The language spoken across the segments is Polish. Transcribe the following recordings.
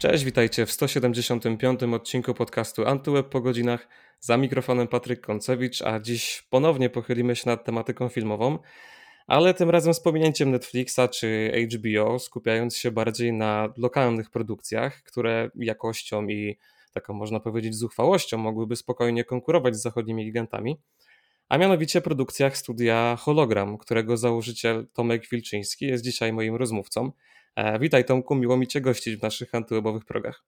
Cześć, witajcie w 175. odcinku podcastu Antyweb po godzinach. Za mikrofonem Patryk Koncewicz, a dziś ponownie pochylimy się nad tematyką filmową, ale tym razem z pominięciem Netflixa czy HBO, skupiając się bardziej na lokalnych produkcjach, które jakością i taką można powiedzieć zuchwałością mogłyby spokojnie konkurować z zachodnimi gigantami a mianowicie produkcjach studia Hologram, którego założyciel Tomek Wilczyński jest dzisiaj moim rozmówcą. E, witaj Tomku, miło mi Cię gościć w naszych antywebowych progach.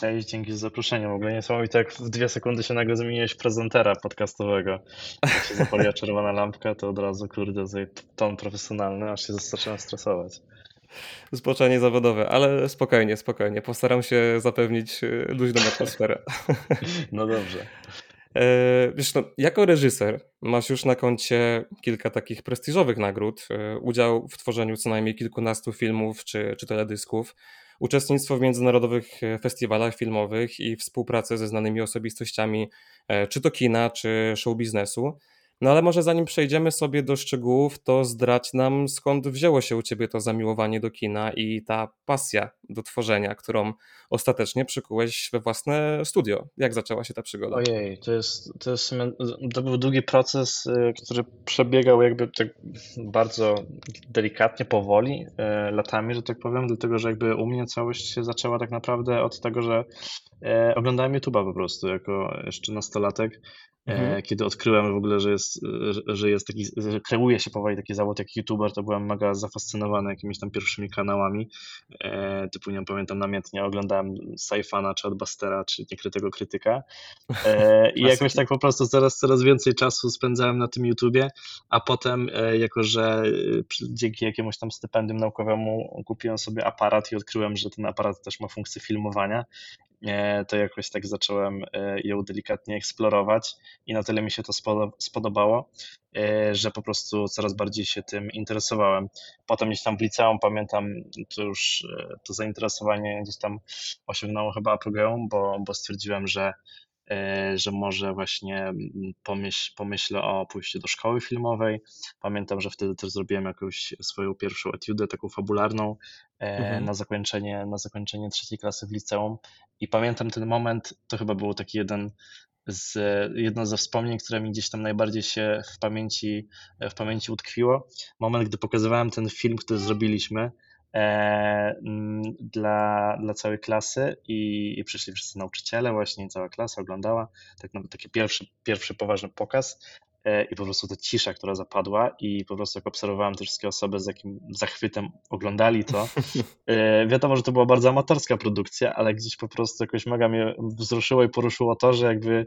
Cześć, dzięki za zaproszenie. W ogóle niesamowite, jak w dwie sekundy się nagle zmieniłeś prezentera podcastowego. Jak się zapaliła czerwona lampka, to od razu, kurde, ton profesjonalny, aż się zacząłem stresować. Zboczenie zawodowe, ale spokojnie, spokojnie. Postaram się zapewnić e, luźną atmosferę. No dobrze. E, wiesz, no, jako reżyser masz już na koncie kilka takich prestiżowych nagród, e, udział w tworzeniu co najmniej kilkunastu filmów czy, czy teledysków, uczestnictwo w międzynarodowych e, festiwalach filmowych i współpracę ze znanymi osobistościami, czy to kina, czy show biznesu. No ale może zanim przejdziemy sobie do szczegółów, to zdradź nam skąd wzięło się u ciebie to zamiłowanie do kina i ta pasja do tworzenia, którą ostatecznie przykułeś we własne studio. Jak zaczęła się ta przygoda? Ojej, to jest, to jest to był długi proces, y, który przebiegał jakby tak bardzo delikatnie, powoli, y, latami, że tak powiem, dlatego że jakby u mnie całość się zaczęła tak naprawdę od tego, że e, oglądałem YouTube'a po prostu jako jeszcze nastolatek Mhm. E, kiedy odkryłem w ogóle, że jest, że jest taki, że kreuje się powoli taki zawód jak youtuber, to byłem mega zafascynowany jakimiś tam pierwszymi kanałami. E, typu, nie pamiętam namiętnie, oglądałem Saifana, czy Adbustera, czy Niekrytego Krytyka. E, I jakoś tak po prostu coraz, coraz więcej czasu spędzałem na tym YouTubie, a potem, jako że dzięki jakiemuś tam stypendium naukowemu kupiłem sobie aparat i odkryłem, że ten aparat też ma funkcję filmowania to jakoś tak zacząłem e, ją delikatnie eksplorować i na tyle mi się to spodobało, e, że po prostu coraz bardziej się tym interesowałem. Potem gdzieś tam w liceum pamiętam, to już e, to zainteresowanie gdzieś tam osiągnęło chyba apogeum, bo, bo stwierdziłem, że że może właśnie pomyśl, pomyślę o pójściu do szkoły filmowej. Pamiętam, że wtedy też zrobiłem jakąś swoją pierwszą etiudę, taką fabularną, mhm. na, zakończenie, na zakończenie trzeciej klasy w liceum i pamiętam ten moment, to chyba był taki jeden z, jedno ze wspomnień, które mi gdzieś tam najbardziej się w pamięci, w pamięci utkwiło. Moment, gdy pokazywałem ten film, który zrobiliśmy e, dla, dla całej klasy i, i przyszli wszyscy nauczyciele, właśnie cała klasa oglądała, tak nawet taki pierwszy, pierwszy poważny pokaz E, i po prostu ta cisza, która zapadła i po prostu jak obserwowałem te wszystkie osoby, z jakim zachwytem oglądali to, e, wiadomo, że to była bardzo amatorska produkcja, ale gdzieś po prostu jakoś mega mnie wzruszyło i poruszyło to, że jakby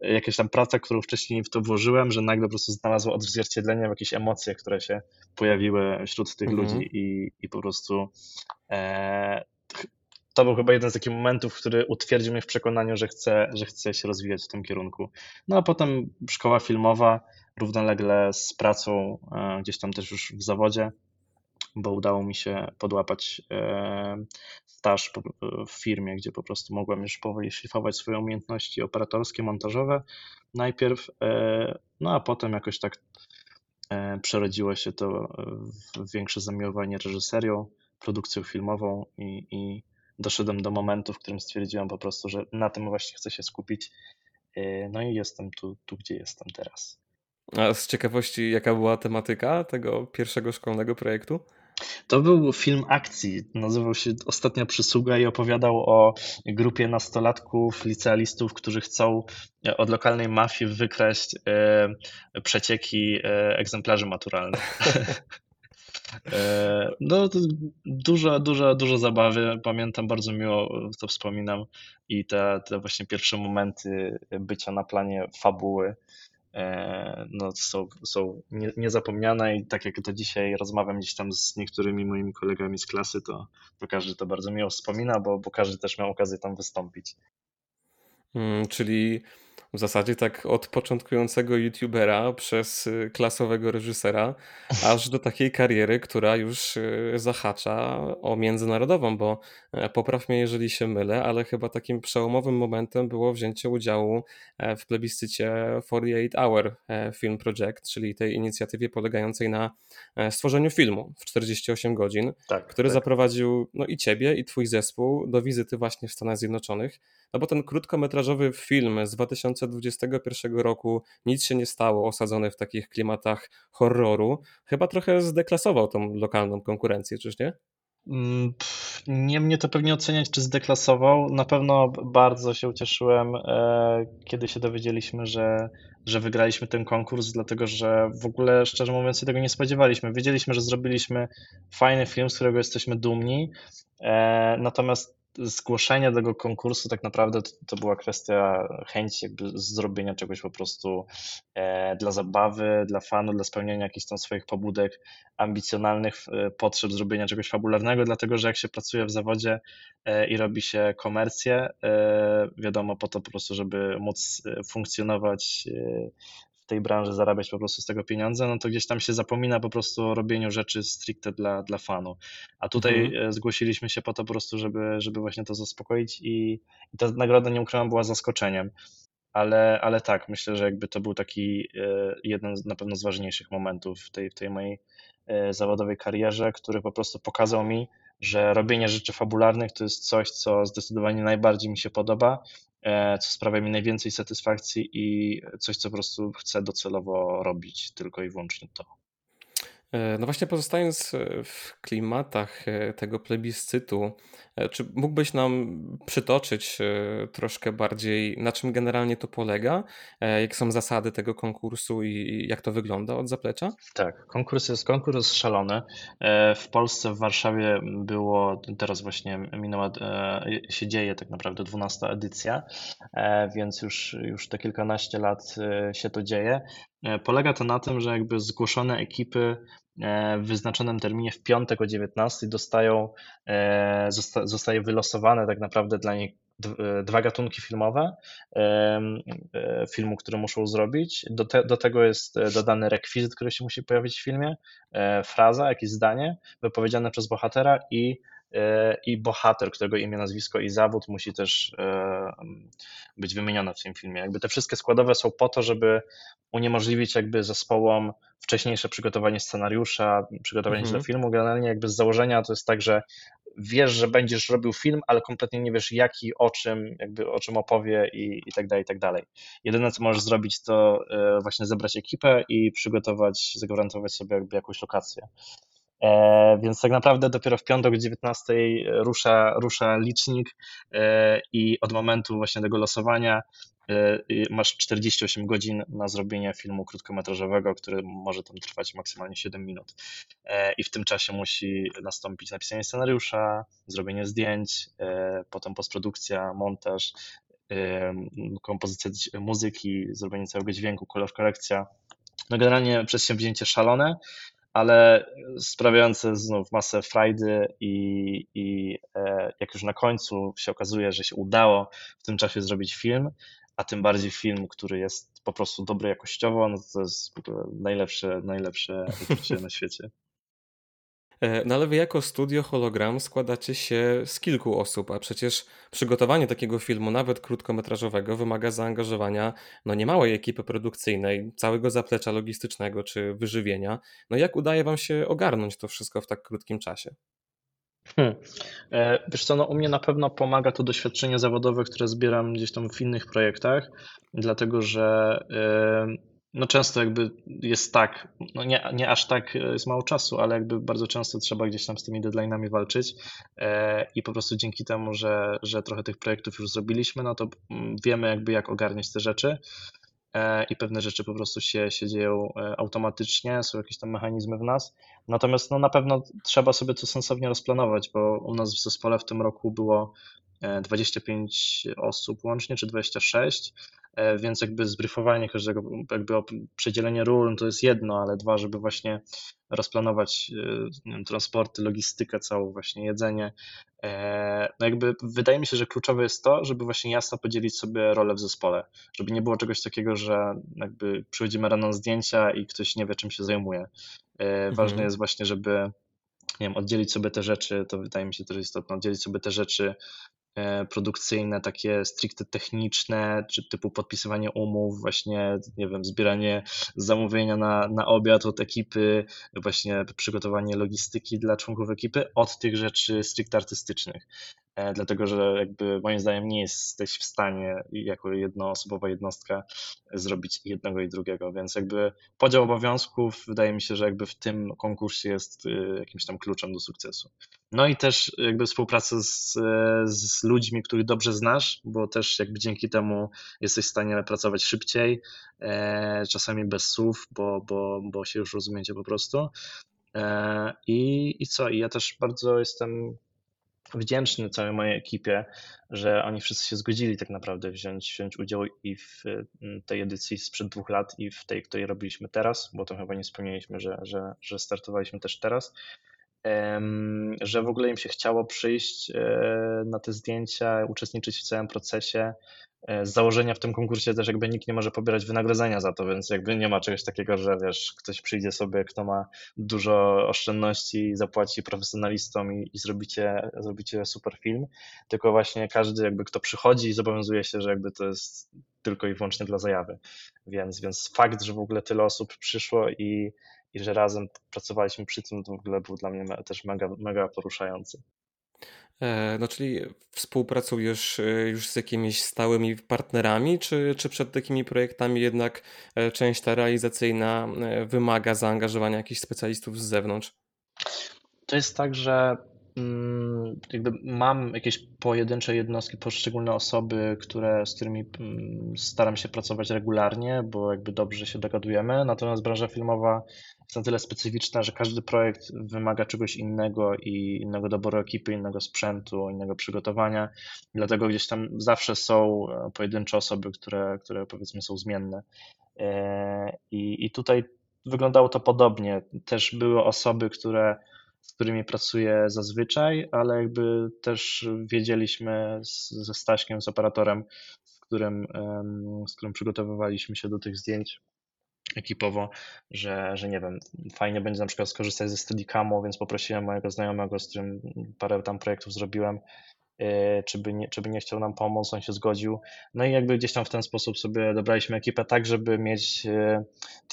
jakaś tam praca, którą wcześniej w to włożyłem, że nagle po prostu znalazło odzwierciedlenie w jakieś emocje, które się pojawiły wśród tych mhm. ludzi i, i po prostu e, to był chyba jeden z takich momentów, który utwierdził mnie w przekonaniu, że chcę, że chcę się rozwijać w tym kierunku. No a potem szkoła filmowa, równolegle z pracą e, gdzieś tam też już w zawodzie, bo udało mi się podłapać e, staż w firmie, gdzie po prostu mogłem już powoli szlifować swoje umiejętności operatorskie, montażowe najpierw, e, no a potem jakoś tak przerodziło się to w większe zamiłowanie reżyserią, produkcją filmową i, i doszedłem do momentu, w którym stwierdziłem po prostu, że na tym właśnie chcę się skupić. E, no i jestem tu, tu gdzie jestem teraz. A z ciekawości, jaka była tematyka tego pierwszego szkolnego projektu? To był film akcji, nazywał się Ostatnia Przysługa i opowiadał o grupie nastolatków, licealistów, którzy chcą od lokalnej mafii wykraść e, przecieki e, egzemplarzy maturalnych. E, no, dużo, dużo, dużo zabawy. Pamiętam, bardzo miło to wspominam i te, te właśnie pierwsze momenty bycia na planie fabuły e, no, są, są niezapomniane i tak jak to dzisiaj rozmawiam gdzieś tam z niektórymi moimi kolegami z klasy, to, to każdy to bardzo miło wspomina, bo, bo każdy też miał okazję tam wystąpić. Hmm, czyli w zasadzie tak od początkującego youtubera przez y, klasowego reżysera, aż do takiej kariery, która już y, zahacza o międzynarodową, bo e, popraw mnie, jeżeli się mylę, ale chyba takim przełomowym momentem było wzięcie udziału e, w plebiscycie 48 Hour e, Film Project, czyli tej inicjatywie polegającej na stworzeniu filmu w 48 godzin, tak, który tak. zaprowadził no, i ciebie, i twój zespół do wizyty właśnie w Stanach Zjednoczonych. No bo ten krótkometrażowy film z 2021 roku Nic się nie stało, osadzony w takich klimatach horroru, chyba trochę zdeklasował tą lokalną konkurencję, czyż nie? Mm, nie mnie to pewnie oceniać, czy zdeklasował. Na pewno bardzo się ucieszyłem, e, kiedy się dowiedzieliśmy, że, że wygraliśmy ten konkurs, dlatego że w ogóle, szczerze mówiąc, się tego nie spodziewaliśmy. Wiedzieliśmy, że zrobiliśmy fajny film, z którego jesteśmy dumni, e, natomiast zgłoszenie tego konkursu tak naprawdę to, to, była kwestia chęci zrobienia czegoś po prostu e, dla zabawy, dla fanu, dla spełnienia jakichś tam swoich pobudek, ambicjonalnych e, potrzeb zrobienia czegoś fabularnego, dlatego że jak się pracuje w zawodzie e, i robi się komercję, e, wiadomo po to po prostu, żeby móc e, funkcjonować e, tej branży zarabiać po prostu z tego pieniądze, no to gdzieś tam się zapomina po prostu o robieniu rzeczy stricte dla, dla fanu. A tutaj mhm. E, zgłosiliśmy się po to po prostu, żeby, żeby właśnie to zaspokoić i, i ta nagroda, nie ukrywam, była zaskoczeniem. Ale, ale tak, myślę, że jakby to był taki e, jeden na pewno z ważniejszych momentów w tej, w tej mojej e, zawodowej karierze, który po prostu pokazał mi, że robienie rzeczy fabularnych to jest coś, co zdecydowanie najbardziej mi się podoba co sprawia mi najwięcej satysfakcji i coś, co po prostu chcę docelowo robić, tylko i wyłącznie to. E, no właśnie pozostając e, w klimatach e, tego plebiscytu, czy mógłbyś nam przytoczyć troszkę bardziej, na czym generalnie to polega, jakie są zasady tego konkursu i jak to wygląda od zaplecza? Tak, konkurs jest konkurs szalony. W Polsce, w Warszawie było, teraz właśnie minęła, się dzieje tak naprawdę 12 edycja, więc już, już te kilkanaście lat się to dzieje. Polega to na tym, że jakby zgłoszone ekipy E, w wyznaczonym terminie w piątek o 19 dostają, e, zostaje wylosowane tak naprawdę dla nich e, dwa gatunki filmowe filmu, które muszą zrobić. Do, te, do tego jest dodany rekwizyt, który się musi pojawić w filmie, fraza, jakieś zdanie wypowiedziane przez bohatera i i bohater, którego imię, nazwisko i zawód musi też być wymienione w tym filmie. Jakby te wszystkie składowe są po to, żeby uniemożliwić jakby zespołom wcześniejsze przygotowanie scenariusza, przygotowanie mhm. się do mhm. filmu. Generalnie jakby z założenia to jest tak, że wiesz, że będziesz robił film, ale kompletnie nie wiesz jaki, o czym, jakby o czym opowie i, i tak dalej, i tak dalej. Jedyne co możesz zrobić to e, właśnie zebrać ekipę i przygotować, zagwarantować sobie jakby jakąś lokację. E, więc tak naprawdę dopiero w piątek o 19 rusza, rusza licznik e, i od momentu właśnie tego losowania e, masz 48 godzin na zrobienie filmu krótkometrażowego, który może tam trwać maksymalnie 7 minut. I w tym czasie musi nastąpić napisanie scenariusza, zrobienie zdjęć, potem postprodukcja, montaż, kompozycja muzyki, zrobienie całego dźwięku, kolor korekcja. No generalnie przedsięwzięcie szalone, ale sprawiające znów masę frajdy i, i e, jak już na końcu się okazuje, że się udało w tym czasie zrobić film, a tym bardziej film, który jest po prostu dobry jakościowo, no to jest najlepsze, najlepsze uczucie na świecie. E, no ale wy jako studio hologram składacie się z kilku osób, a przecież przygotowanie takiego filmu, nawet krótkometrażowego, wymaga zaangażowania no niemałej ekipy produkcyjnej, całego zaplecza logistycznego czy wyżywienia. No jak udaje wam się ogarnąć to wszystko w tak krótkim czasie? Hmm. E, wiesz co, no u mnie na pewno pomaga to doświadczenie zawodowe, które zbieram gdzieś tam w innych projektach, dlatego że no często jakby jest tak, no nie, nie aż tak e, jest mało czasu, ale jakby bardzo często trzeba gdzieś tam z tymi deadline'ami walczyć e, i po prostu dzięki temu, że, że trochę tych projektów już zrobiliśmy, no to mm, wiemy jakby jak ogarniać te rzeczy e, i pewne rzeczy po prostu się, się dzieją automatycznie, są jakieś tam mechanizmy w nas. Natomiast no na pewno trzeba sobie to sensownie rozplanować, bo u nas w zespole w tym roku było 25 osób łącznie, czy 26 e, więc jakby zbryfowanie każdego, jakby przedzielenie ról no to jest jedno, ale dwa, żeby właśnie rozplanować wiem, transporty, logistykę całą, właśnie jedzenie. No jakby wydaje mi się, że kluczowe jest to, żeby właśnie jasno podzielić sobie rolę w zespole, żeby nie było czegoś takiego, że jakby przychodzimy rano na zdjęcia i ktoś nie wie, czym się zajmuje. Ważne mhm. jest właśnie, żeby nie wiem, oddzielić sobie te rzeczy, to wydaje mi się też istotne, oddzielić sobie te rzeczy e, produkcyjne, takie stricte techniczne, czy typu podpisywanie umów, właśnie, nie wiem, zbieranie zamówienia na, na obiad od ekipy, właśnie przygotowanie logistyki dla członków ekipy, od tych rzeczy stricte artystycznych. E, dlatego że jakby moim zdaniem nie jesteś w stanie jako jednoosobowa jednostka zrobić jednego i drugiego, więc jakby podział obowiązków wydaje mi się, że jakby w tym konkursie jest y, jakimś tam kluczem do sukcesu. No i też jakby współpraca z, z ludźmi, których dobrze znasz, bo też jakby dzięki temu jesteś w stanie pracować szybciej, e, czasami bez słów, bo, bo, bo się już rozumiecie po prostu. E, I, I co? I ja też bardzo jestem wdzięczny całej mojej ekipie, że oni wszyscy się zgodzili tak naprawdę wziąć, wziąć udział i w mm, tej edycji sprzed dwóch lat i w tej, której robiliśmy teraz, bo to chyba nie wspomnieliśmy, że, że, że startowaliśmy też teraz, że w ogóle im się chciało przyjść e, na te zdjęcia, uczestniczyć w całym procesie, E, z założenia w tym konkursie też jakby nikt nie może pobierać wynagrodzenia za to, więc jakby nie ma czegoś takiego, że wiesz, ktoś przyjdzie sobie, kto ma dużo oszczędności zapłaci profesjonalistom i, i zrobicie, zrobicie super film, tylko właśnie każdy jakby kto przychodzi zobowiązuje się, że jakby to jest tylko i wyłącznie dla zajawy. Więc, więc fakt, że w ogóle tyle osób przyszło i, i że razem pracowaliśmy przy tym, to w ogóle był dla mnie też mega, mega poruszający. E, no, czyli współpracujesz e, już z jakimiś stałymi partnerami, czy, czy przed takimi projektami jednak e, część ta realizacyjna wymaga zaangażowania jakichś specjalistów z zewnątrz? To jest tak, że jakby mam jakieś pojedyncze jednostki, poszczególne osoby, które, z którymi mm, staram się pracować regularnie, bo jakby dobrze się dogadujemy. Natomiast branża filmowa jest na tyle specyficzna, że każdy projekt wymaga czegoś innego i innego doboru ekipy, innego sprzętu, innego przygotowania. Dlatego gdzieś tam zawsze są e, pojedyncze osoby, które, które powiedzmy są zmienne. E, I, I tutaj wyglądało to podobnie. Też były osoby, które z którymi pracuję zazwyczaj, ale jakby też wiedzieliśmy z, ze Staśkiem, z operatorem, z którym, z którym przygotowywaliśmy się do tych zdjęć, ekipowo, że, że nie wiem, fajnie będzie na przykład skorzystać ze Steadicamo, więc poprosiłem mojego znajomego, z którym parę tam projektów zrobiłem, czy by, nie, czy by nie chciał nam pomóc, on się zgodził. No i jakby gdzieś tam w ten sposób sobie dobraliśmy ekipę tak, żeby mieć e,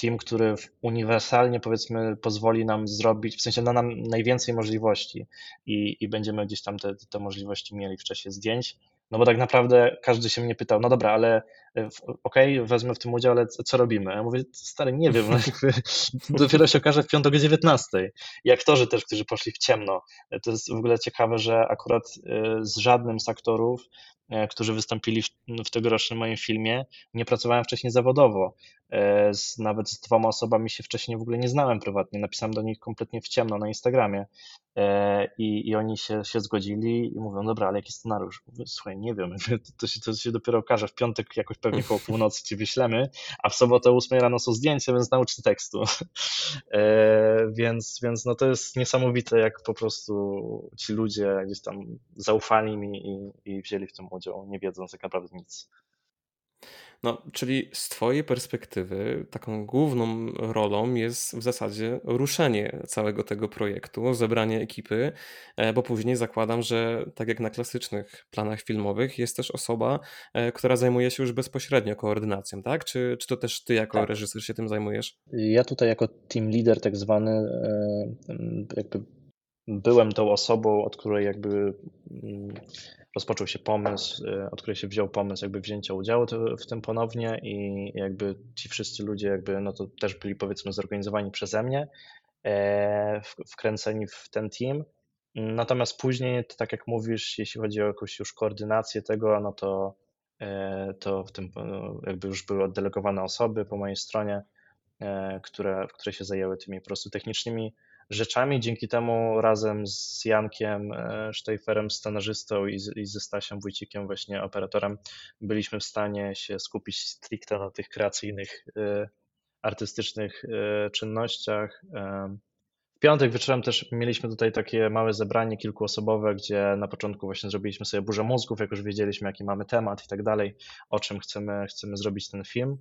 team, który uniwersalnie powiedzmy pozwoli nam zrobić, w sensie da nam najwięcej możliwości i, i będziemy gdzieś tam te, te możliwości mieli w czasie zdjęć. No bo tak naprawdę każdy się mnie pytał, no dobra, ale e, okej, okay, wezmę w tym udział, ale co robimy? Ja mówię, stary, nie wiem, no dopiero się okaże w piątek o 19. I aktorzy też, którzy poszli w ciemno. E, to jest w ogóle ciekawe, że akurat e, z żadnym z aktorów, którzy wystąpili w, w tegorocznym moim filmie, nie pracowałem wcześniej zawodowo. Z, nawet z dwoma osobami się wcześniej w ogóle nie znałem prywatnie. Napisałem do nich kompletnie w ciemno na Instagramie. I, i oni się, się zgodzili i mówią, dobra, ale jaki scenariusz? Mówię, Słuchaj, nie wiem, to się, to się dopiero okaże. W piątek jakoś pewnie koło północy ci wyślemy, a w sobotę o 8 rano są zdjęcia, więc naucz się tekstu. E, więc, więc no to jest niesamowite, jak po prostu ci ludzie gdzieś tam zaufali mi i, i wzięli w tym udział, nie wiedząc tak naprawdę nic. No, czyli z Twojej perspektywy taką główną rolą jest w zasadzie ruszenie całego tego projektu, zebranie ekipy, e, bo później zakładam, że tak jak na klasycznych planach filmowych jest też osoba, e, która zajmuje się już bezpośrednio koordynacją, tak? Czy, czy to też Ty jako tak. reżyser się tym zajmujesz? Ja tutaj jako team leader tak zwany e, jakby byłem tą osobą, od której jakby mm, rozpoczął się pomysł, y, od której się wziął pomysł jakby wzięcia udziału w tym ponownie i jakby ci wszyscy ludzie jakby no to też byli powiedzmy zorganizowani przeze mnie, e, wkręceni w ten team. Natomiast później, tak jak mówisz, jeśli chodzi o jakąś już koordynację tego, no to, e, to w tym jakby już były oddelegowane osoby po mojej stronie, e, które, które się zajęły tymi po prostu technicznymi rzeczami. Dzięki temu razem z Jankiem Sztejferem, scenarzystą i, z, i ze Stasiem Wójcikiem, właśnie operatorem, byliśmy w stanie się skupić stricte na tych kreacyjnych, artystycznych czynnościach. W piątek wieczorem też mieliśmy tutaj takie małe zebranie kilkuosobowe, gdzie na początku właśnie zrobiliśmy sobie burzę mózgów, jak już wiedzieliśmy, jaki mamy temat i tak dalej, o czym chcemy, chcemy zrobić ten film.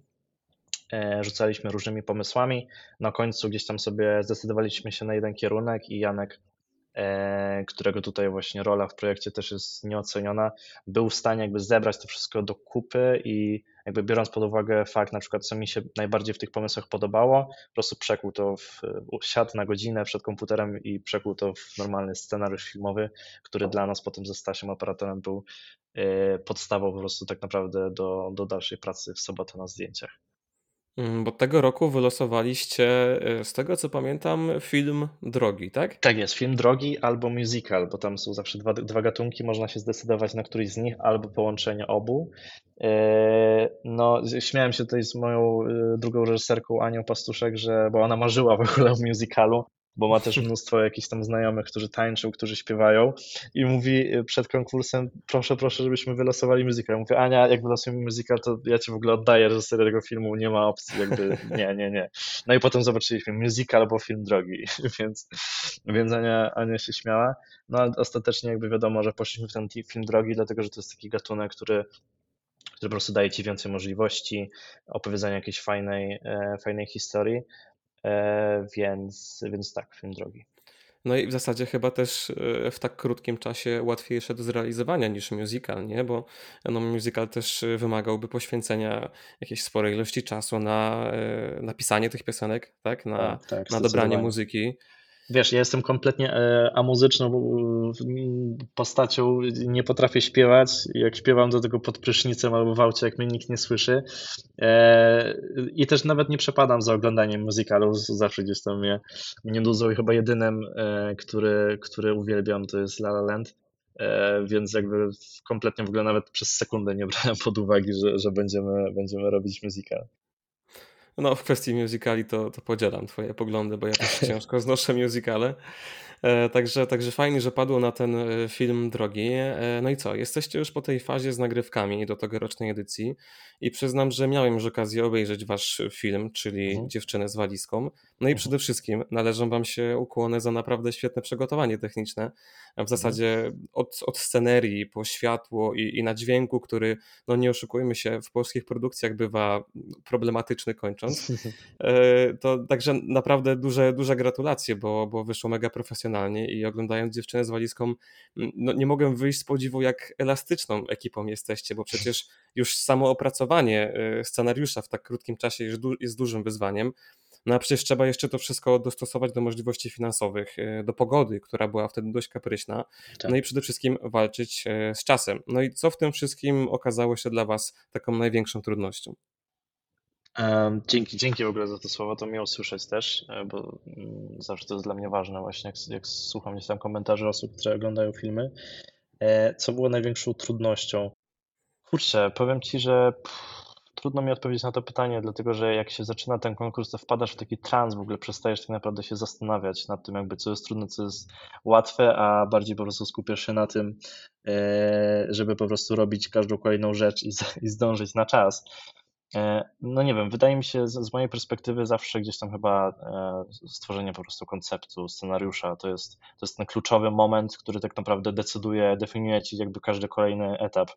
E, rzucaliśmy różnymi pomysłami. Na końcu gdzieś tam sobie zdecydowaliśmy się na jeden kierunek i Janek E, którego tutaj właśnie rola w projekcie też jest nieoceniona, był w stanie jakby zebrać to wszystko do kupy i jakby biorąc pod uwagę fakt na przykład, co mi się najbardziej w tych pomysłach podobało, po prostu przekuł to w siad na godzinę przed komputerem i przekuł to w normalny scenariusz filmowy, który dla nas potem ze Stasiem operatorem był e, podstawą po prostu tak naprawdę do, do dalszej pracy w sobotę na zdjęciach. Mm, bo tego roku wylosowaliście, e, z tego co pamiętam, film Drogi, tak? Tak jest, film Drogi albo musical, bo tam są zawsze dwa, dwa gatunki, można się zdecydować na któryś z nich, albo połączenie obu. E, no, śmiałem się tutaj z moją e, drugą reżyserką Anią Pastuszek, że, bo ona marzyła w ogóle o musicalu, bo ma też mnóstwo jakichś tam znajomych, którzy tańczą, którzy śpiewają i mówi y, przed konkursem, proszę, proszę, żebyśmy wylosowali muzykę. Ja mówię, Ania, jak wylosujemy muzykę, to ja ci w ogóle oddaję reżyseria tego filmu, nie ma opcji, jakby nie, nie, nie. No i potem zobaczyliśmy musical albo film drogi, więc, więc Ania, Ania się śmiała. No ale ostatecznie jakby wiadomo, że poszliśmy w ten film drogi, dlatego, że to jest taki gatunek, który który po prostu daje ci więcej możliwości opowiedzenia jakiejś fajnej, e, fajnej historii. E, więc, więc tak, film drogi. No i w zasadzie chyba też e, w tak krótkim czasie łatwiejsze do zrealizowania niż musical, nie? Bo no, musical też wymagałby poświęcenia jakiejś sporej ilości czasu na e, napisanie tych piosenek, tak? Na, tak, tak, na dobranie muzyki. Wiesz, ja jestem kompletnie e, amuzyczną postacią, nie potrafię śpiewać. Jak śpiewam do tego pod prysznicem albo w aucie, jak mnie nikt nie słyszy. E, I też nawet nie przepadam za oglądaniem muzykalu, zawsze gdzieś tam mnie, mnie nudzą i chyba jedynym, e, który, który uwielbiam, to jest La La Land. Więc jakby kompletnie w ogóle nawet przez sekundę nie brałem pod uwagę, że, że będziemy, będziemy robić musical. No, w kwestii musicali to, to podzielam twoje poglądy, bo ja też ciężko znoszę musicale. E, także, także fajnie, że padło na ten e, film drogi. E, no i co? Jesteście już po tej fazie z nagrywkami do tegorocznej edycji i przyznam, że miałem już okazję obejrzeć wasz film, czyli mhm. Dziewczynę z walizką. No i mhm. przede wszystkim należą wam się ukłony za naprawdę świetne przygotowanie techniczne. W mhm. zasadzie od, od scenerii po światło i, i na dźwięku, który, no nie oszukujmy się, w polskich produkcjach bywa problematyczny kończąc. To także naprawdę duże, duże gratulacje, bo, bo wyszło mega profesjonalnie profesjonalnie i oglądając dziewczynę z walizką, no nie mogłem wyjść z podziwu, jak elastyczną ekipą jesteście, bo przecież już samo opracowanie y, scenariusza w tak krótkim czasie jest, du jest dużym wyzwaniem. No a przecież trzeba jeszcze to wszystko dostosować do możliwości finansowych, y, do pogody, która była wtedy dość kapryśna. Tak. No i przede wszystkim walczyć y, z czasem. No i co w tym wszystkim okazało się dla Was taką największą trudnością? Dzięki, dzięki w ogóle za to słowo, to miło słyszeć też, e, bo mm, zawsze to jest dla mnie ważne właśnie, jak, jak słucham gdzieś tam komentarzy osób, które oglądają filmy. E, co było największą trudnością? Kurczę, powiem Ci, że pff, trudno mi odpowiedzieć na to pytanie, dlatego że jak się zaczyna ten konkurs, to wpadasz w taki trans, w ogóle przestajesz tak naprawdę się zastanawiać nad tym, jakby co jest trudne, co jest łatwe, a bardziej po prostu skupiasz się na tym, e, żeby po prostu robić każdą kolejną rzecz i, i zdążyć na czas. E, no nie wiem, wydaje mi się z, mojej perspektywy zawsze gdzieś tam chyba e, stworzenie po prostu konceptu, scenariusza to jest, to jest ten kluczowy moment, który tak naprawdę decyduje, definiuje ci jakby każdy kolejny etap,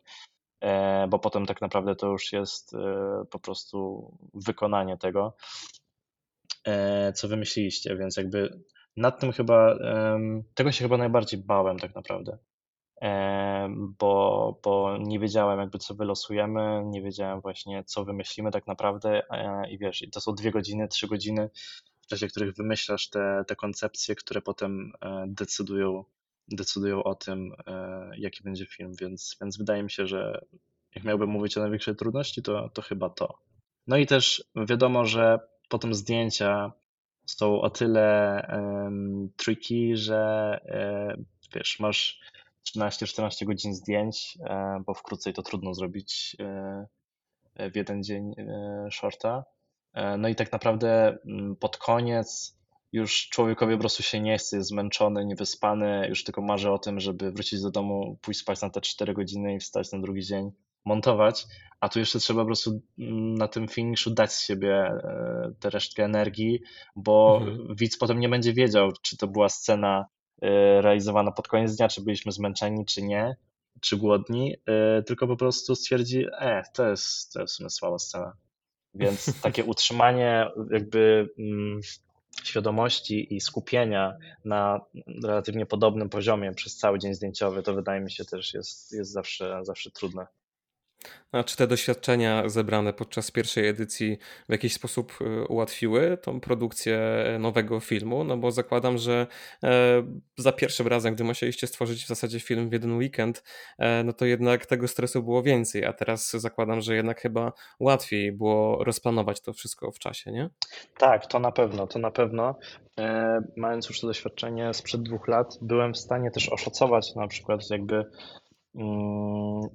e, bo potem tak naprawdę to już jest po prostu wykonanie tego, co wymyśliliście, więc jakby nad tym chyba, tego się chyba najbardziej bałem tak naprawdę bo, bo nie wiedziałem jakby co wylosujemy, nie wiedziałem właśnie co wymyślimy tak naprawdę e, i wiesz, to są dwie godziny, trzy godziny, w czasie których wymyślasz te, te koncepcje, które potem e, decydują, decydują o tym, e, jaki będzie film, więc, więc wydaje mi się, że jak miałbym mówić o największej trudności, to, to chyba to. No i też wiadomo, że potem zdjęcia są o tyle um, tricky, że wiesz, masz 13-14 godzin zdjęć, e, bo wkrótce to trudno zrobić e, w jeden dzień e, shorta. No i tak naprawdę mm, pod koniec już człowiekowi po prostu się nie chce, jest zmęczony, niewyspany, już tylko marzy o tym, żeby wrócić do domu, pójść spać na te 4 godziny i wstać na drugi dzień, montować, a tu jeszcze trzeba po prostu mm, na tym finiszu dać z siebie e, tę resztkę energii, bo mhm. widz potem nie będzie wiedział, czy to była scena e, realizowana pod koniec dnia, czy byliśmy zmęczeni, czy nie, czy głodni, e, tylko po prostu stwierdzi, e, to jest, to jest w sumie słaba scena. Więc takie utrzymanie jakby mm, świadomości i skupienia na relatywnie podobnym poziomie przez cały dzień zdjęciowy, to wydaje mi się też jest, jest zawsze, zawsze trudne. A czy te doświadczenia zebrane podczas pierwszej edycji w jakiś sposób e, ułatwiły tą produkcję nowego filmu? No bo zakładam, że e, za pierwszym razem, gdy musieliście stworzyć w zasadzie film w jeden weekend, e, no to jednak tego stresu było więcej, a teraz zakładam, że jednak chyba łatwiej było rozplanować to wszystko w czasie, nie? Tak, to na pewno, to na pewno. Mając już to doświadczenie sprzed dwóch lat, byłem w stanie też oszacować na przykład jakby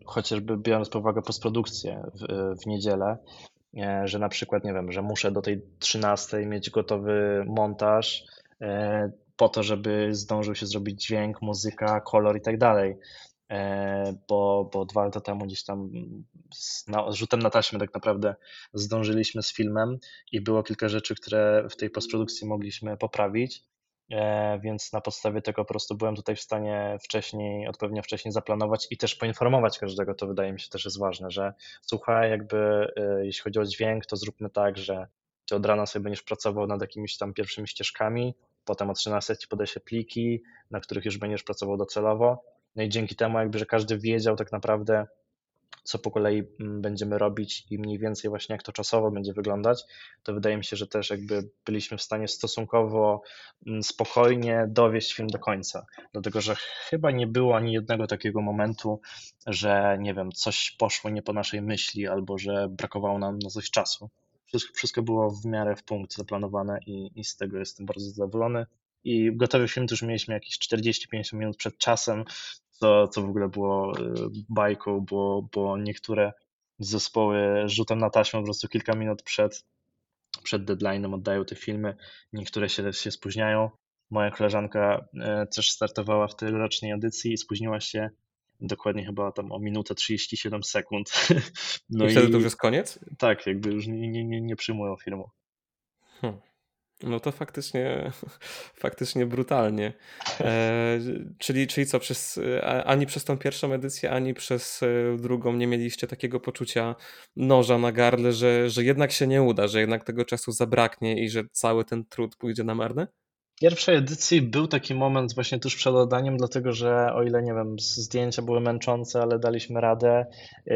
chociażby biorąc pod uwagę postprodukcję w, w niedzielę, e, że na przykład, nie wiem, że muszę do tej 13 mieć gotowy montaż e, po to, żeby zdążył się zrobić dźwięk, muzyka, kolor i tak dalej. E, bo, bo dwa lata temu gdzieś tam z, na, rzutem na taśmę tak naprawdę zdążyliśmy z filmem i było kilka rzeczy, które w tej postprodukcji mogliśmy poprawić. E, więc na podstawie tego po prostu byłem tutaj w stanie wcześniej, odpowiednio wcześniej zaplanować i też poinformować każdego, to wydaje mi się też jest ważne, że słuchaj, jakby e, jeśli chodzi o dźwięk, to zróbmy tak, że ty od rana sobie będziesz pracował nad jakimiś tam pierwszymi ścieżkami, potem o 13 ci podeślę pliki, na których już będziesz pracował docelowo, no i dzięki temu jakby, że każdy wiedział tak naprawdę, co po kolei mm, będziemy robić i mniej więcej właśnie jak to czasowo będzie wyglądać, to wydaje mi się, że też jakby byliśmy w stanie stosunkowo mm, spokojnie dowieść film do końca. Dlatego, że chyba nie było ani jednego takiego momentu, że nie wiem, coś poszło nie po naszej myśli albo że brakowało nam na coś czasu. Wszystko, wszystko było w miarę w punkt zaplanowane i, i z tego jestem bardzo zadowolony. I gotowy film to już mieliśmy jakieś 40-50 minut przed czasem, co, co w ogóle było y, bajką, bo, bo niektóre zespoły rzutem na taśmę po prostu kilka minut przed, przed deadline'em oddają te filmy, niektóre się, się spóźniają. Moja koleżanka y, też startowała w tegorocznej edycji i spóźniła się dokładnie chyba tam o minutę 37 sekund. No I wtedy i, to już jest koniec? Tak, jakby już nie, nie, nie, nie przyjmują filmu. Hmm. No to faktycznie, faktycznie brutalnie. E, czyli, czyli co, przez, ani przez tą pierwszą edycję, ani przez e, drugą nie mieliście takiego poczucia noża na gardle, że, że jednak się nie uda, że jednak tego czasu zabraknie i że cały ten trud pójdzie na marne? Pierwszej edycji był taki moment właśnie tuż przed oddaniem, dlatego że o ile nie wiem, zdjęcia były męczące, ale daliśmy radę. Yy,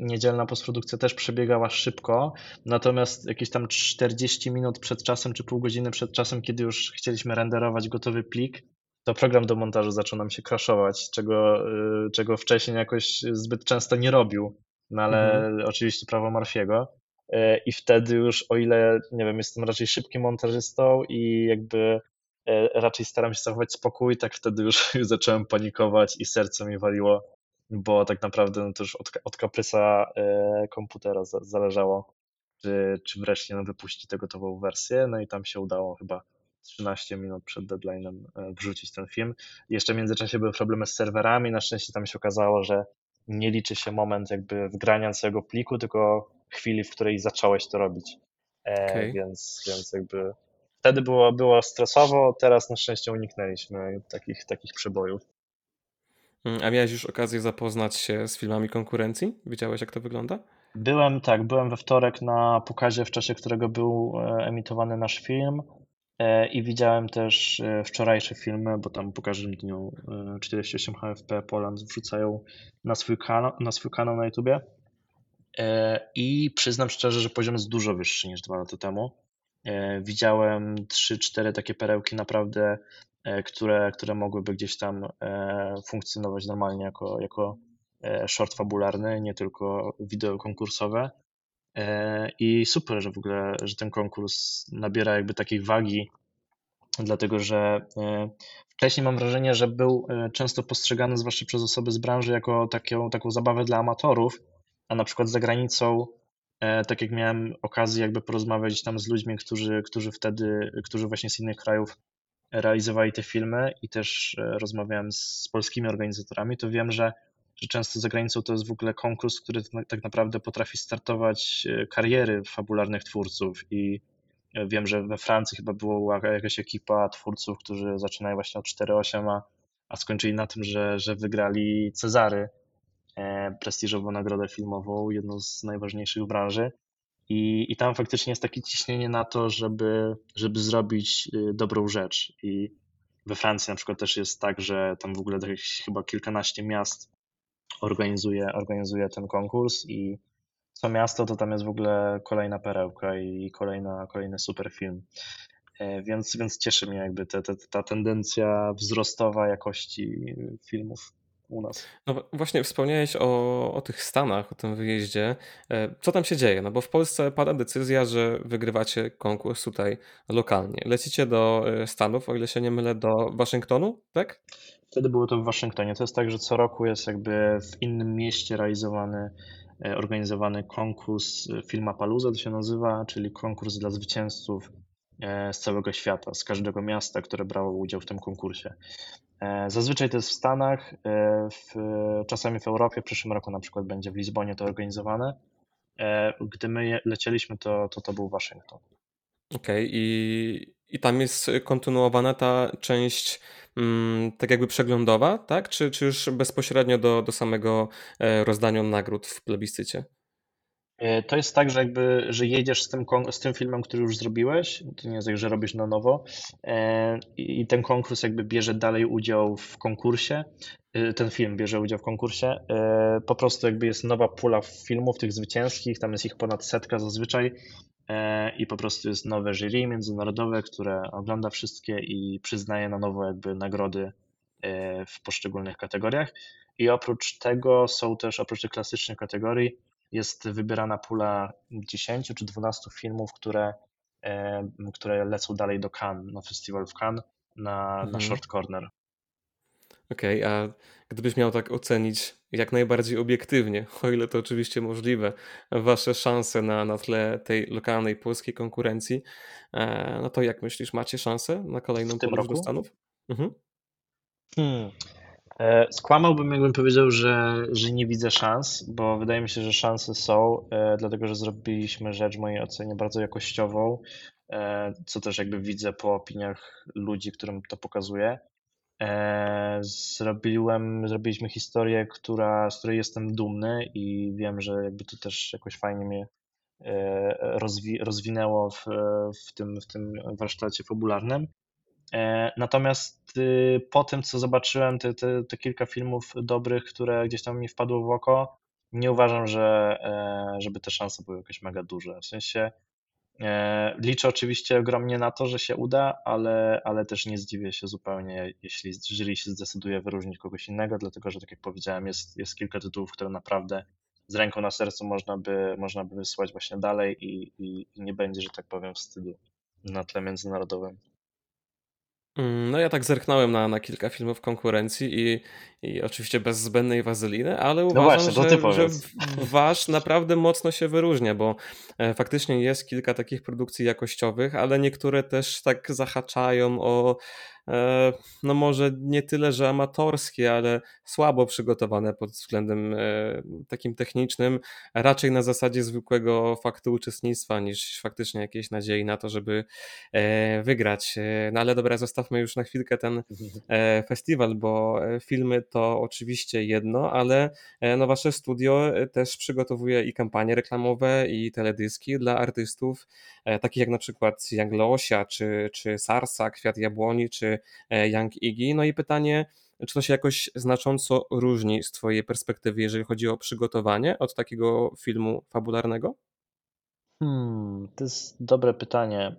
niedzielna postprodukcja też przebiegała szybko, natomiast jakieś tam 40 minut przed czasem, czy pół godziny przed czasem, kiedy już chcieliśmy renderować gotowy plik, to program do montażu zaczął nam się crashować, czego, yy, czego wcześniej jakoś zbyt często nie robił. No ale mhm. oczywiście prawo Marfiego. E, i wtedy już, o ile, nie wiem, jestem raczej szybkim montażystą i jakby e, raczej staram się zachować spokój, tak wtedy już zacząłem panikować i serce mi waliło, bo tak naprawdę no to już od, od kaprysa e, komputera zależało, czy, czy wreszcie no, wypuści tę gotową wersję, no i tam się udało chyba 13 minut przed deadline'em wrzucić ten film. Jeszcze w międzyczasie były problemy z serwerami, na szczęście tam się okazało, że nie liczy się moment jakby wgrania całego pliku, tylko chwili, w której zacząłeś to robić. E, okay. Więc, więc jakby wtedy było, było stresowo, teraz na szczęście uniknęliśmy takich, takich przebojów. Mm, a miałeś już okazję zapoznać się z filmami konkurencji? Widziałeś, jak to wygląda? Byłem, tak, byłem we wtorek na pokazie, w czasie którego był e, emitowany nasz film e, i widziałem też wczorajsze filmy, bo tam po każdym dniu 48 HFP Poland wrzucają na swój kanał na, swój kanał na YouTubie. E, I przyznam szczerze, że poziom jest dużo wyższy niż dwa lata temu. E, widziałem 3-4 takie perełki naprawdę, e, które, które mogłyby gdzieś tam funkcjonować normalnie jako, jako short fabularny, nie tylko wideo konkursowe. I super, że w ogóle, że ten konkurs nabiera jakby takiej wagi, dlatego że wcześniej mam wrażenie, że był często postrzegany, zwłaszcza przez osoby z branży, jako taką, taką zabawę dla amatorów, a na przykład za granicą tak jak miałem okazję jakby porozmawiać tam z ludźmi, którzy, którzy wtedy, którzy właśnie z innych krajów realizowali te filmy i też rozmawiałem z polskimi organizatorami, to wiem, że, że często za granicą to jest w ogóle konkurs, który tak naprawdę potrafi startować kariery fabularnych twórców i Wiem, że we Francji chyba była jakaś ekipa twórców, którzy zaczynają właśnie od 4.8, a, a skończyli na tym, że, że wygrali Cezary, e, prestiżową nagrodę filmową, jedną z najważniejszych w branży. I, I tam faktycznie jest takie ciśnienie na to, żeby, żeby zrobić y, dobrą rzecz. I we Francji na przykład też jest tak, że tam w ogóle chyba kilkanaście miast organizuje, organizuje ten konkurs i co miasto, to tam jest w ogóle kolejna perełka i kolejna, kolejny super film. E, więc, więc cieszy mnie jakby ta tendencja wzrostowa jakości filmów u nas. No właśnie wspomniałeś o, o tych Stanach, o tym wyjeździe. E, co tam się dzieje? No bo w Polsce pada decyzja, że wygrywacie konkurs tutaj lokalnie. Lecicie do e, Stanów, o ile się nie mylę, do Waszyngtonu, tak? Wtedy było to w Waszyngtonie. To jest tak, że co roku jest jakby w innym mieście realizowany E, organizowany konkurs Filma Paluza, to się nazywa, czyli konkurs dla zwycięzców z całego świata, z każdego miasta, które brało udział w tym konkursie. Zazwyczaj to jest w Stanach, w, czasami w Europie, w przyszłym roku na przykład będzie w Lizbonie to organizowane. Gdy my lecieliśmy, to to, to był Waszyngton. Okej, okay. I, i tam jest kontynuowana ta część mm, tak jakby przeglądowa, tak? Czy, czy już bezpośrednio do, do samego e, rozdania nagród w plebiscycie? E, to jest tak, że jakby, że jedziesz z tym, z tym filmem, który już zrobiłeś, to nie jest tak, że robisz na nowo e, i ten konkurs jakby bierze dalej udział w konkursie, ten film bierze udział w konkursie, po prostu jakby jest nowa pula filmów tych zwycięskich, tam jest ich ponad setka zazwyczaj E, i po prostu jest nowe jury międzynarodowe, które ogląda wszystkie i przyznaje na nowo jakby nagrody e, w poszczególnych kategoriach. I oprócz tego są też, oprócz tych klasycznych kategorii, jest wybierana pula 10 czy 12 filmów, które, e, które lecą dalej do Cannes, na festiwal w Cannes, na, mhm. na Short Corner. Okej, okay, a gdybyś miał tak ocenić jak najbardziej obiektywnie, o ile to oczywiście możliwe, wasze szanse na, na tle tej lokalnej polskiej konkurencji, e, no to jak myślisz, macie szansę na kolejną podróż do Stanów? Mhm. Hmm. E, skłamałbym, jakbym powiedział, że, że nie widzę szans, bo wydaje mi się, że szanse są, e, dlatego że zrobiliśmy rzecz w mojej ocenie bardzo jakościową, co też jakby widzę po opiniach ludzi, którym to pokazuje. E, zrobiłem, zrobiliśmy historię, która, z której jestem dumny i wiem, że jakby to też jakoś fajnie mnie e, rozwi rozwinęło w, w, tym, w tym warsztacie fabularnym. E, natomiast y, po tym, co zobaczyłem, te, te, te kilka filmów dobrych, które gdzieś tam mi wpadło w oko, nie uważam, że żeby te szanse były jakieś mega duże. W sensie E, liczę oczywiście ogromnie na to, że się uda, ale, ale też nie zdziwię się zupełnie, jeśli jury się zdecyduje wyróżnić kogoś innego, dlatego że tak jak powiedziałem, jest, jest kilka tytułów, które naprawdę z ręką na sercu można by, można by wysłać właśnie dalej i, i, i nie będzie, że tak powiem, wstydu na tle międzynarodowym. Mm, no ja tak zerknąłem na, na kilka filmów konkurencji i, i oczywiście bez zbędnej wazeliny, ale no uważam, no właśnie, że, że wasz naprawdę mocno się wyróżnia, bo e, faktycznie jest kilka takich produkcji jakościowych, ale niektóre też tak zahaczają o no może nie tyle, że amatorskie, ale słabo przygotowane pod względem e, takim technicznym, raczej na zasadzie zwykłego faktu uczestnictwa niż faktycznie jakiejś nadziei na to, żeby e, wygrać. No ale dobra, zostawmy już na chwilkę ten festiwal, bo filmy to oczywiście jedno, ale no wasze studio też przygotowuje i kampanie reklamowe i teledyski dla artystów, takich jak na przykład Young Leosia, czy, czy Sarsa, Kwiat Jabłoni, czy E, Young Iggy. No i pytanie, czy to się jakoś znacząco różni z Twojej perspektywy, jeżeli chodzi o przygotowanie od takiego filmu fabularnego? Hmm, to jest dobre pytanie.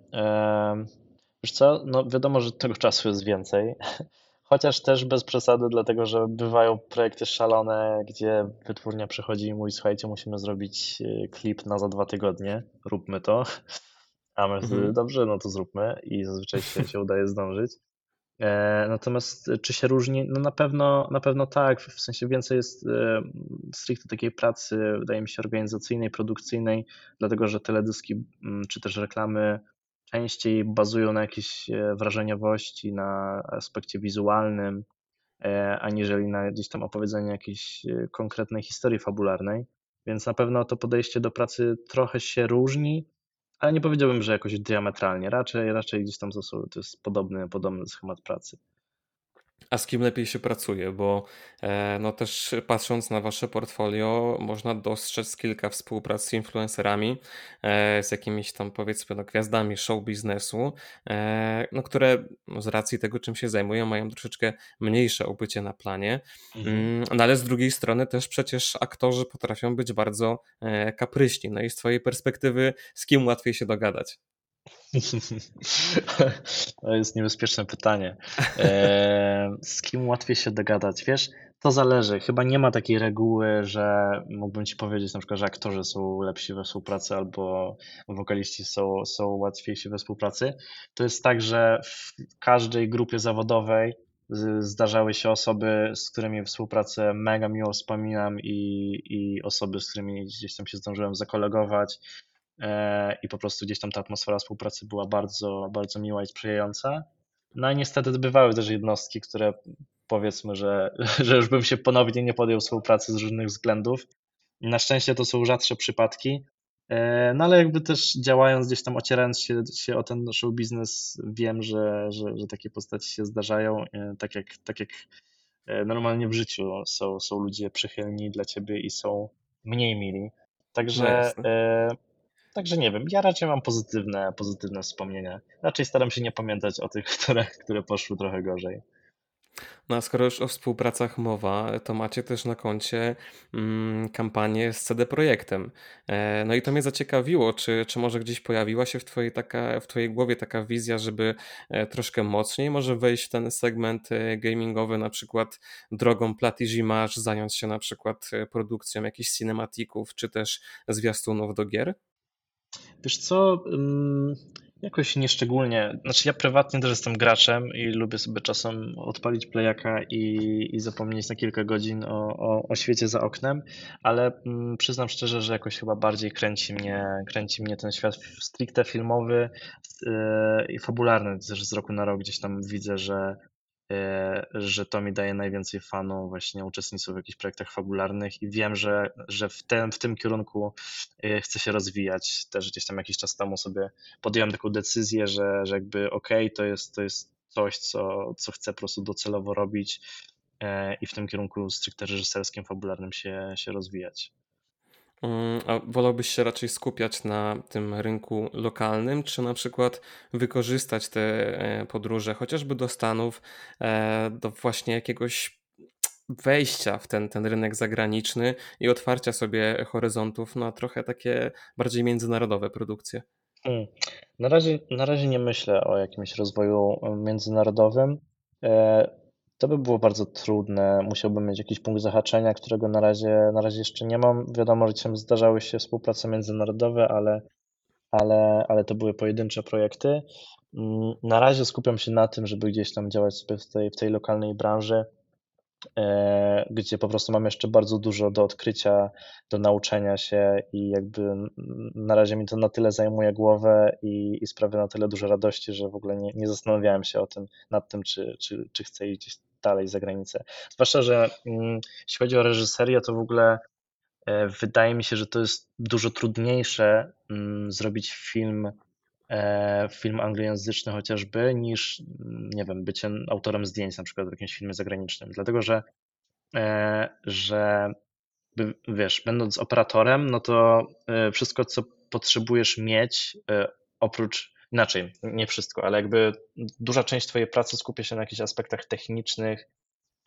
Wiesz co, no wiadomo, że tego czasu jest więcej, chociaż też bez przesady, dlatego że bywają projekty szalone, gdzie wytwórnia przychodzi i mówi, słuchajcie, musimy zrobić e, klip na za dwa tygodnie, róbmy to. A my wtedy, mhm. dobrze, no to zróbmy i zazwyczaj się, się udaje zdążyć. E, natomiast czy się różni? No na pewno, na pewno tak, w sensie więcej jest e, stricte takiej pracy, wydaje mi się, organizacyjnej, produkcyjnej, dlatego że teledyski mm, czy też reklamy częściej bazują na jakiejś e, wrażeniowości, na aspekcie wizualnym, aniżeli na gdzieś tam opowiedzeniu jakiejś konkretnej historii fabularnej. Więc na pewno to podejście do pracy trochę się różni, ale nie powiedziałbym, że jakoś diametralnie. Raczej, raczej gdzieś tam to jest podobny, podobny schemat pracy. A z kim lepiej się pracuje? Bo e, no też patrząc na wasze portfolio, można dostrzec kilka współprac z influencerami, e, z jakimiś tam powiedzmy no, gwiazdami show biznesu, e, no, które no, z racji tego, czym się zajmują, mają troszeczkę mniejsze obycie na planie. Mhm. Mm, no ale z drugiej strony też przecież aktorzy potrafią być bardzo kapryśni. No i z twojej perspektywy, z kim łatwiej się dogadać? To jest niebezpieczne pytanie. Z kim łatwiej się dogadać? Wiesz, to zależy. Chyba nie ma takiej reguły, że mógłbym ci powiedzieć na przykład, że aktorzy są lepsi we współpracy albo wokaliści są, są łatwiejsi we współpracy. To jest tak, że w każdej grupie zawodowej zdarzały się osoby, z którymi współpracę mega miło wspominam i, i osoby, z którymi gdzieś tam się zdążyłem zakolegować i po prostu gdzieś tam ta atmosfera współpracy była bardzo, bardzo miła i sprzyjająca. No i niestety bywały też jednostki, które powiedzmy, że, że już bym się ponownie nie podjął współpracy z różnych względów. Na szczęście to są rzadsze przypadki, e, no ale jakby też działając gdzieś tam, ocierając się, się o ten show biznes, wiem, że, że, że takie postaci się zdarzają, e, tak jak, tak jak normalnie w życiu są, są ludzie przychylni dla ciebie i są mniej mili. Także no Także nie wiem, ja raczej mam pozytywne, pozytywne wspomnienia. Raczej staram się nie pamiętać o tych, które, które poszły trochę gorzej. No a skoro już o współpracach mowa, to macie też na koncie mm, kampanię z CD Projektem. E, no i to mnie zaciekawiło, czy, czy może gdzieś pojawiła się w twojej, taka, w twojej głowie taka wizja, żeby e, troszkę mocniej może wejść w ten segment e, gamingowy, na przykład drogą Platigimage, zająć się na przykład e, produkcją jakichś cinematików, czy też zwiastunów do gier? Wiesz co, jakoś nieszczególnie. Znaczy ja prywatnie też jestem graczem i lubię sobie czasem odpalić playaka i, i zapomnieć na kilka godzin o, o, o świecie za oknem, ale przyznam szczerze, że jakoś chyba bardziej kręci mnie, kręci mnie ten świat stricte filmowy yy, i fabularny. Też z roku na rok gdzieś tam widzę, że że to mi daje najwięcej fanów, właśnie uczestnictwo w jakichś projektach fabularnych i wiem, że, że w, tym, w tym kierunku e, chcę się rozwijać. Też gdzieś tam jakiś czas temu sobie podjąłem taką decyzję, że, że jakby okej, okay, to, jest, to jest coś, co, co chcę po prostu docelowo robić e, i w tym kierunku stricte reżyserskim, fabularnym się, się rozwijać. Mm, a wolałbyś się raczej skupiać na tym rynku lokalnym, czy na przykład wykorzystać te e, podróże chociażby do Stanów, e, do właśnie jakiegoś wejścia w ten, ten rynek zagraniczny i otwarcia sobie horyzontów na trochę takie bardziej międzynarodowe produkcje? Hmm. Na razie, na razie nie myślę o jakimś rozwoju międzynarodowym. To by było bardzo trudne. Musiałbym mieć jakiś punkt zahaczenia, którego na razie, na razie jeszcze nie mam. Wiadomo, że zdarzały się współprace międzynarodowe, ale, ale, ale to były pojedyncze projekty. Mm, na razie skupiam się na tym, żeby gdzieś tam działać sobie w tej, w tej lokalnej branży, e, gdzie po prostu mam jeszcze bardzo dużo do odkrycia, do nauczenia się i jakby na razie mi to na tyle zajmuje głowę i, i sprawia na tyle dużo radości, że w ogóle nie, nie zastanawiałem się o tym, nad tym, czy, czy, czy chcę gdzieś dalej za granicę. Zwłaszcza, że mm, jeśli chodzi o reżyserię, to w ogóle e, wydaje mi się, że to jest dużo trudniejsze mm, zrobić film, e, film anglojęzyczny chociażby, niż, mm, nie wiem, bycie autorem zdjęć na przykład w jakimś filmie zagranicznym. Dlatego, że, e, że wiesz, będąc operatorem, no to wszystko, co potrzebujesz mieć, oprócz inaczej, nie wszystko, ale jakby duża część Twojej pracy skupia się na jakichś aspektach technicznych.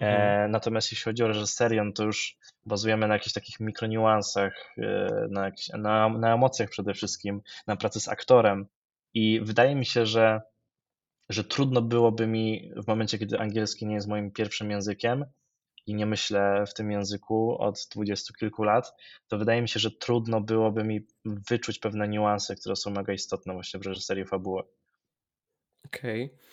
E, mhm. natomiast jeśli chodzi o reżyserię, to już bazujemy na jakichś takich mikroniuansach, e, na, na, na emocjach przede wszystkim, na pracy z aktorem. I wydaje mi się, że, że trudno byłoby mi w momencie, kiedy angielski nie jest moim pierwszym językiem, i nie myślę w tym języku od dwudziestu kilku lat, to wydaje mi się, że trudno byłoby mi wyczuć pewne niuanse, które są mega istotne właśnie w reżyserii fabuły. Okej. Okay.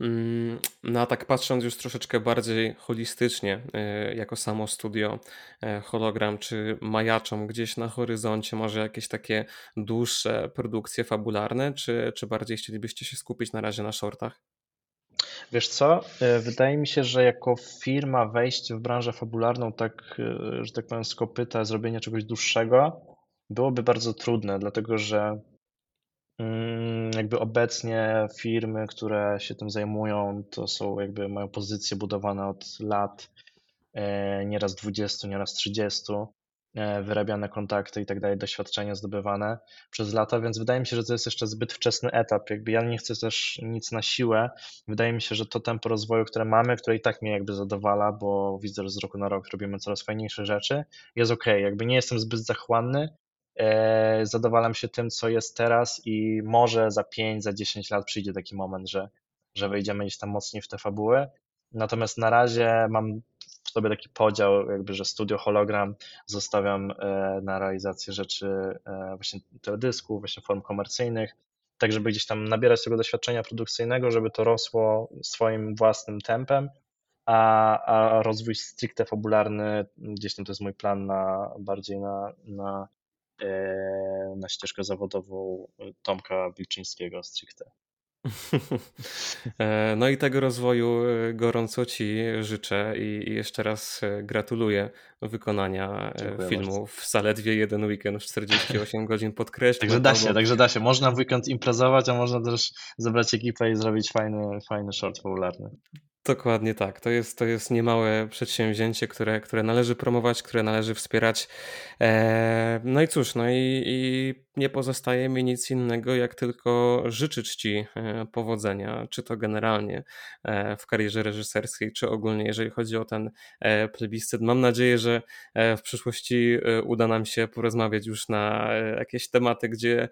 Mm, no a tak patrząc już troszeczkę bardziej holistycznie, e, jako samo studio e, hologram, czy majaczą gdzieś na horyzoncie może jakieś takie dłuższe produkcje fabularne, czy, czy bardziej chcielibyście się skupić na razie na shortach? Wiesz co, e, wydaje mi się, że jako firma wejście w branżę fabularną, tak, że tak powiem, z kopyta, zrobienie czegoś dłuższego byłoby bardzo trudne, dlatego że Mm, jakby obecnie firmy, które się tym zajmują, to są jakby mają pozycje budowane od lat, e, nieraz 20, nieraz 30, e, wyrabiane kontakty i tak dalej, doświadczenia zdobywane przez lata, więc wydaje mi się, że to jest jeszcze zbyt wczesny etap. Jakby ja nie chcę też nic na siłę. Wydaje mi się, że to tempo rozwoju, które mamy, które i tak mnie jakby zadowala, bo widzę, że z roku na rok robimy coraz fajniejsze rzeczy, jest ok. Jakby nie jestem zbyt zachłanny, E, zadowalam się tym, co jest teraz i może za 5, za 10 lat przyjdzie taki moment, że, że wejdziemy gdzieś tam mocniej w te fabuły. Natomiast na razie mam sobie taki podział, jakby, że studio hologram zostawiam e, na realizację rzeczy e, właśnie teledysków, właśnie form komercyjnych, tak żeby gdzieś tam nabierać tego doświadczenia produkcyjnego, żeby to rosło swoim własnym tempem, a, a rozwój stricte fabularny, gdzieś tam to jest mój plan na bardziej na, na E, na ścieżkę zawodową Tomka Wilczyńskiego stricte. E, no i tego rozwoju e, gorąco Ci życzę i jeszcze raz gratuluję wykonania Dziękuję filmu bardzo. w zaledwie jeden weekend w 48 godzin podkreślam. Także da się, także da się. Można w weekend imprezować, a można też zebrać ekipę i zrobić fajny, fajny short popularny. Dokładnie tak. To jest, to jest niemałe przedsięwzięcie, które, które należy promować, które należy wspierać. Eee, no i cóż, no i, i nie pozostaje mi nic innego, jak tylko życzyć Ci e, powodzenia, czy to generalnie e, w karierze reżyserskiej, czy ogólnie, jeżeli chodzi o ten e, plebiscyt. Mam nadzieję, że w przyszłości uda nam się porozmawiać już na jakieś tematy, gdzie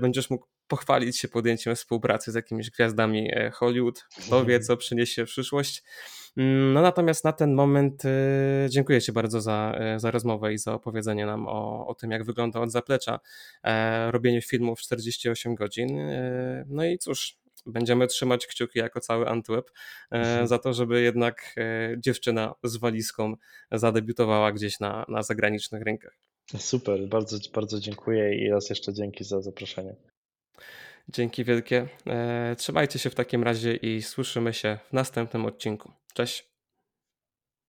będziesz mógł pochwalić się podjęciem współpracy z jakimiś gwiazdami e, Hollywood. Kto wie, co przyniesie przyszłość. Mm, no natomiast na ten moment e, dziękuję Ci bardzo za, e, za rozmowę i za opowiedzenie nam o, o tym, jak wygląda od zaplecza robienie filmu w 48 godzin. No i cóż, będziemy trzymać kciuki jako cały Antweb mhm. za to, żeby jednak dziewczyna z walizką zadebiutowała gdzieś na, na zagranicznych rynkach. Super, bardzo, bardzo dziękuję i raz jeszcze dzięki za zaproszenie. Dzięki wielkie. E, trzymajcie się w takim razie i słyszymy się w następnym odcinku. Cześć.